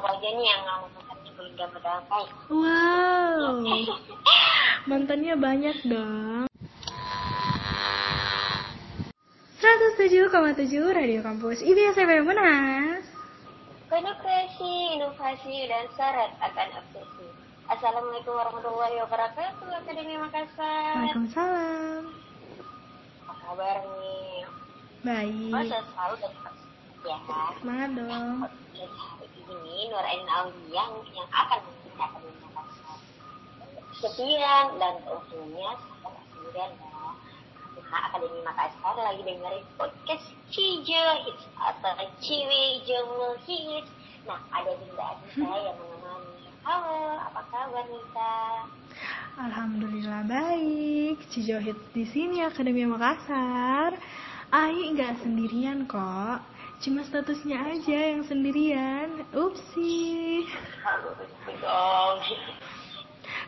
aku aja nih yang belum dapat dapat. Wow. Mantannya banyak dong. 107,7 Radio Kampus IBS FM Unas. Penetrasi, inovasi, dan syarat akan obsesi. Assalamualaikum warahmatullahi wabarakatuh, Akademi Makassar. Waalaikumsalam. Apa kabar nih? Baik. Masa selalu dan ya. Semangat dong. Ini Nur Ain Aulia yang akan Makassar. Sekian dan usulnya saya sendirian ya. Karena Akademi Makassar lagi dengerin podcast Cijo Hits atau Ciwi Jomo Hits. Nah, ada Dinda Anissa yang menemani. Halo, apa kabar Nisa? Alhamdulillah baik. Cijohit di sini Akademi Makassar. Ai nggak sendirian kok. Cuma statusnya aja yang sendirian. Upsi.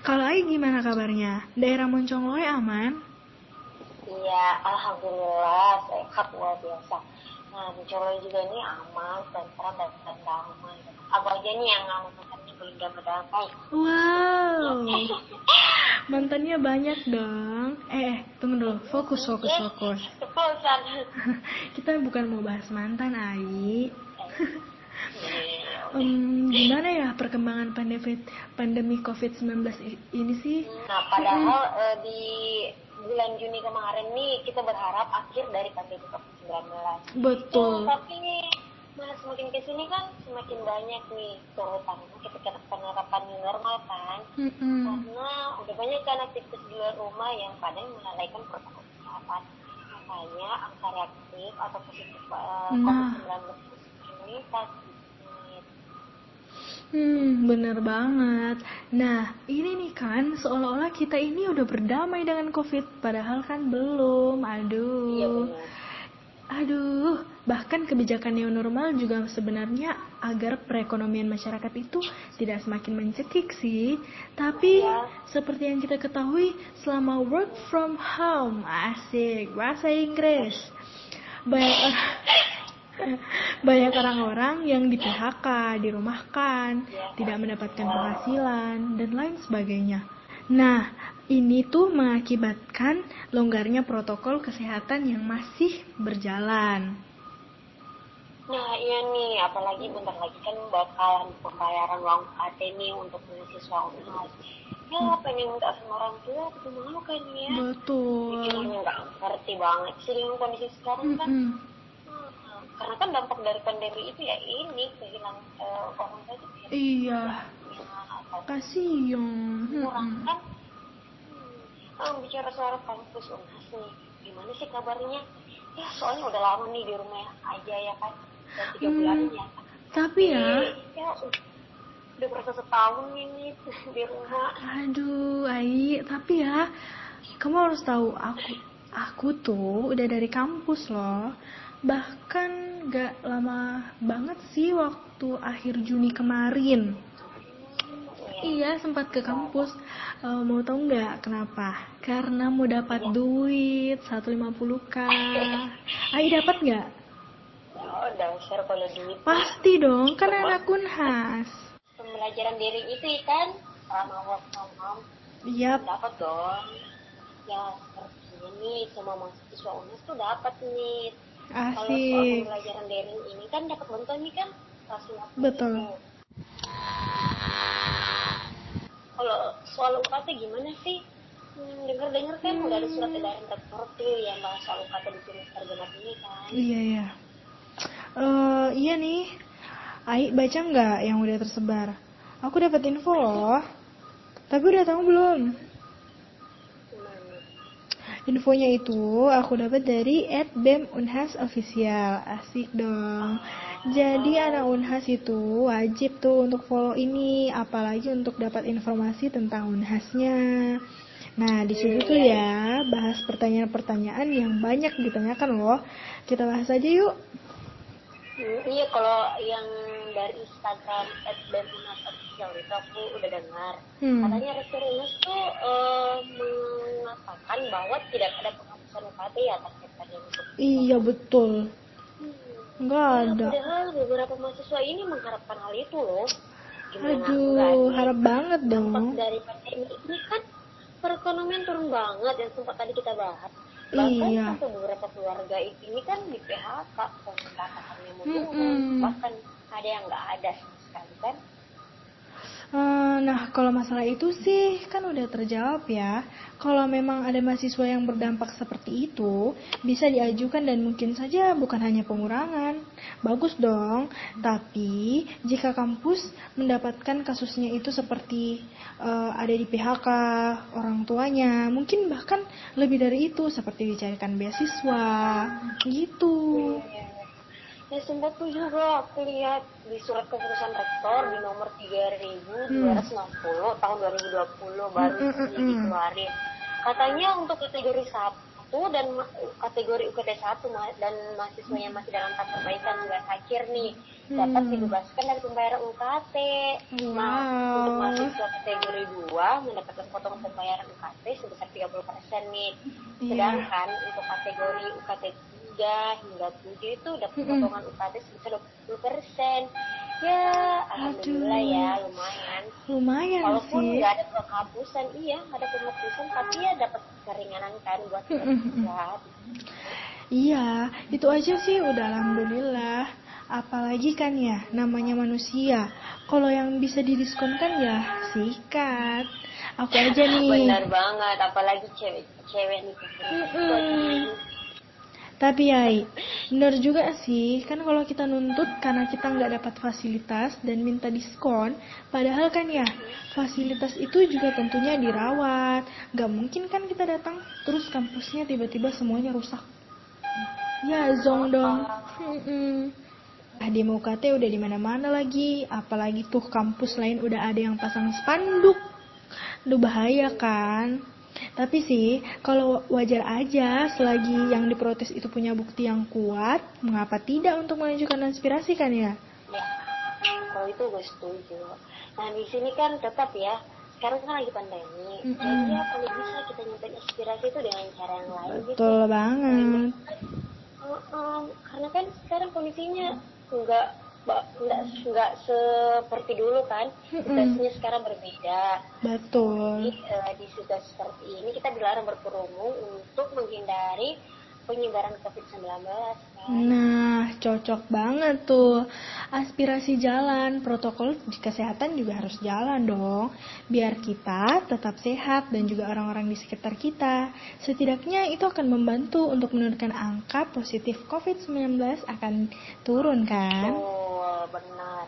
Kalau Ai gimana kabarnya? Daerah Moncongloe aman? Iya, alhamdulillah sehat luar biasa. Nah, mencoba juga ini aman, tentram dan damai. Aku aja nih yang nggak mantannya belum dapat dapat. Wow. Mantannya banyak dong. Eh, eh, tunggu dulu. Fokus, fokus, fokus. Kita bukan mau bahas mantan, Ai. Em, gimana ya perkembangan pandemi pandemi COVID-19 i- ini sih? Nah, padahal eh, di bulan Juni kemarin nih kita berharap akhir dari pandemi COVID-19. Betul. tapi malah semakin ke sini kan semakin banyak nih terutama ketika penerapan new normal kan. Mm-mm. karena udah banyak kan aktivitas di luar rumah yang kadang melalaikan protokol kesehatan makanya angka reaktif atau positif uh, Nah. COVID-19 ini pasti Hmm, bener banget. Nah, ini nih kan seolah-olah kita ini udah berdamai dengan COVID, padahal kan belum. iya Aduh. Aduh, bahkan kebijakan new normal juga sebenarnya agar perekonomian masyarakat itu tidak semakin mencekik sih. Tapi Ya. seperti yang kita ketahui, selama work from home, asik, bahasa Inggris. Banyak banyak orang-orang yang di PHK, dirumahkan, tidak mendapatkan penghasilan, dan lain sebagainya. Nah, ini tuh mengakibatkan longgarnya protokol kesehatan yang masih berjalan. nah iya nih apalagi bentar lagi kan bakalan pembayaran uang UKT nih untuk mahasiswa unhas ya pengen minta sama orang tua? Tapi mau kan ya? Betul. Pikirnya nggak ngerti banget sih dengan kondisi sekarang kan. Mm-mm. Hmm, karena kan dampak dari pandemi itu ya ini kehilangan eh, orang tadi Iya, atau kasihan. kan hmm. ah, bicara soal kampus unhas nih gimana sih kabarnya ya soalnya udah lama nih di rumah aja ya kan udah tiga Hmm. bulan ya Tapi ya, ya udah berasa setahun ini di rumah aduh, Ai, tapi ya, kamu harus tahu aku, aku tuh udah dari kampus loh. Bahkan gak lama banget sih waktu akhir Juni kemarin. Iya, sempat ke kampus. Eh, mau tahu nggak kenapa? Karena mau dapat duit 150k. Ai dapat nggak? oh dasar kalau duit Pasti dong, kan anak unhas. pembelajaran daring itu kan selama work from home Yap, dapat dong ya nih semua mahasiswa UNES tuh dapat nih kalau soal asik. pembelajaran daring ini kan dapat bantuan nih kan Betul. kalau soal UKT gimana sih hmm, dengar-dengar kan udah ada surat edaran tertentu yang bahas soal UKT di semester genap ini kan Iya, iya. Eh, iya nih. Ai baca nggak yang udah tersebar? Aku dapat info loh. Tapi udah tahu belum? Infonya itu aku dapat dari @bem Unhas Official. Asik dong. Jadi anak Unhas itu wajib tuh untuk follow ini, apalagi untuk dapat informasi tentang Unhasnya. Nah, di situ tuh ya bahas pertanyaan-pertanyaan yang banyak ditanyakan loh. Kita bahas aja yuk. Hmm, iya kalau yang dari Instagram @bemunas.official itu aku udah dengar Hmm. katanya Rektor Unas tuh eh, mengatakan bahwa tidak ada penghapusan UKT ya terkait Iya betul. Hmm, Nggak ada. Padahal beberapa mahasiswa ini mengharapkan hal itu loh. Gimana Aduh, enggak harap banget dampak dong. dari pandemi ini kan perekonomian turun banget yang sempat tadi kita bahas. Bahkan Iya. sampai beberapa keluarga ini kan di PHK, pendapatannya mau turun, Mm-mm. bahkan ada yang nggak ada sekali kan. Eh, Nah, kalau masalah itu sih kan udah terjawab ya. Kalau memang ada mahasiswa yang berdampak seperti itu, bisa diajukan dan mungkin saja bukan hanya pengurangan. Bagus dong. Tapi, jika kampus mendapatkan kasusnya itu seperti eh, ada di PHK orang tuanya, mungkin bahkan lebih dari itu seperti dicarikan beasiswa. Gitu. Ya sempat tuh juga aku lihat di surat keputusan rektor di nomor 3260 tahun 2020 baru Mm, mm, mm, mm. dikeluarin. Katanya untuk kategori 1 dan kategori UKT 1 ma- dan mahasiswa yang masih dalam tahap perbaikan tugas akhir nih dapat Hmm. dibebaskan dari pembayaran UKT. Nah, untuk Wow. mahasiswa kategori 2 mendapatkan potongan pembayaran UKT sebesar 30% nih. Iya. Sedangkan untuk kategori UKT 3 hingga 7 itu dapat potongan UKT sebesar 20%. Ya, alhamdulillah Aduh. ya, lumayan. Lumayan Walaupun sih. nggak ada penghapusan, iya nggak ada penghapusan, tapi ya dapat keringanan kan buat berat. Iya, itu aja sih udah alhamdulillah. Apalagi kan ya, namanya manusia. Kalau yang bisa didiskonkan ya sikat. Aku aja nih. Benar banget, apalagi cewek-cewek nih. Mm-mm. Tapi ya, bener juga sih, kan kalau kita nuntut karena kita nggak dapat fasilitas dan minta diskon, padahal kan ya, fasilitas itu juga tentunya dirawat. Gak mungkin kan kita datang, terus kampusnya tiba-tiba semuanya rusak. Ya, zong dong. Mm-mm. Ah, di UKT udah di mana-mana lagi, apalagi tuh kampus lain udah ada yang pasang spanduk. Aduh bahaya kan. Tapi sih, kalau wajar aja selagi yang diprotes itu punya bukti yang kuat, mengapa tidak untuk mengajukan aspirasi kan ya? Ya, kalau itu gue setuju. Nah di sini kan tetap ya, sekarang kan lagi pandemi. Mm-mm. Jadi ya kalau bisa kita nyampein aspirasi itu dengan cara yang lain gitu. Betul banget. Heeh, karena kan sekarang kondisinya nggak nggak nggak seperti dulu kan. Situasinya sekarang berbeda. Betul. Jadi eh, di situasi seperti ini kita dilarang berkerumun untuk menghindari penyebaran COVID-19 kan. Nah, cocok banget tuh. Aspirasi jalan, protokol di kesehatan juga harus jalan dong. Biar kita tetap sehat dan juga orang-orang di sekitar kita. Setidaknya itu akan membantu untuk menurunkan angka positif COVID-19 akan turun kan? Betul, benar.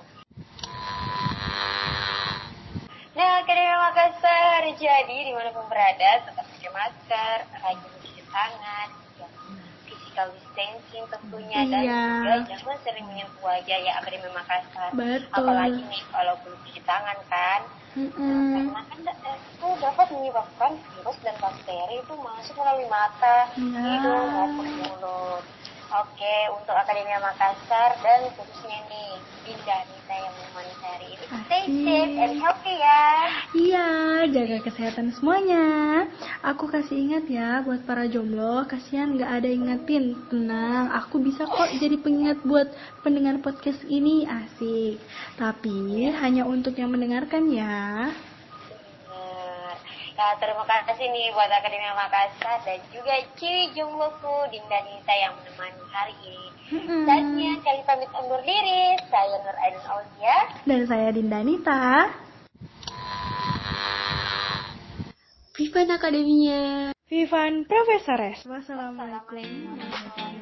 Nah, Akademi Makassar, jadi di mana pun berada, tetap pakai masker, rajin cuci tangan, ya, physical distancing tentunya, dan Iya. juga jangan sering menyentuh wajah ya Akademi Makassar. Betul. Apalagi nih kalau belum cuci tangan kan, Mm-mm. karena kan da- itu dapat menyebabkan virus dan bakteri itu masuk melalui mata, Iya. hidung maupun mulut. Oke, untuk Akademia Makassar dan khususnya nih Dinda Nita yang menemani hari ini. Stay safe and healthy ya. Iya, jaga kesehatan semuanya. Aku kasih ingat ya buat para jomblo, kasihan gak ada ingetin. Tenang, aku bisa kok jadi pengingat buat pendengar podcast ini, asik. Tapi hanya untuk yang mendengarkan ya. Nah, terima kasih nih buat Akademia Makassar dan juga Ciwi Jombloku Dinda Nita yang menemani hari ini. Mm-mm. Saatnya kali pamit undur diri. Saya Nur Ain Aulia. Dan saya Dinda Nita. Vivan Akademinya. Vivan Profesores. Wassalamualaikum warahmatullahi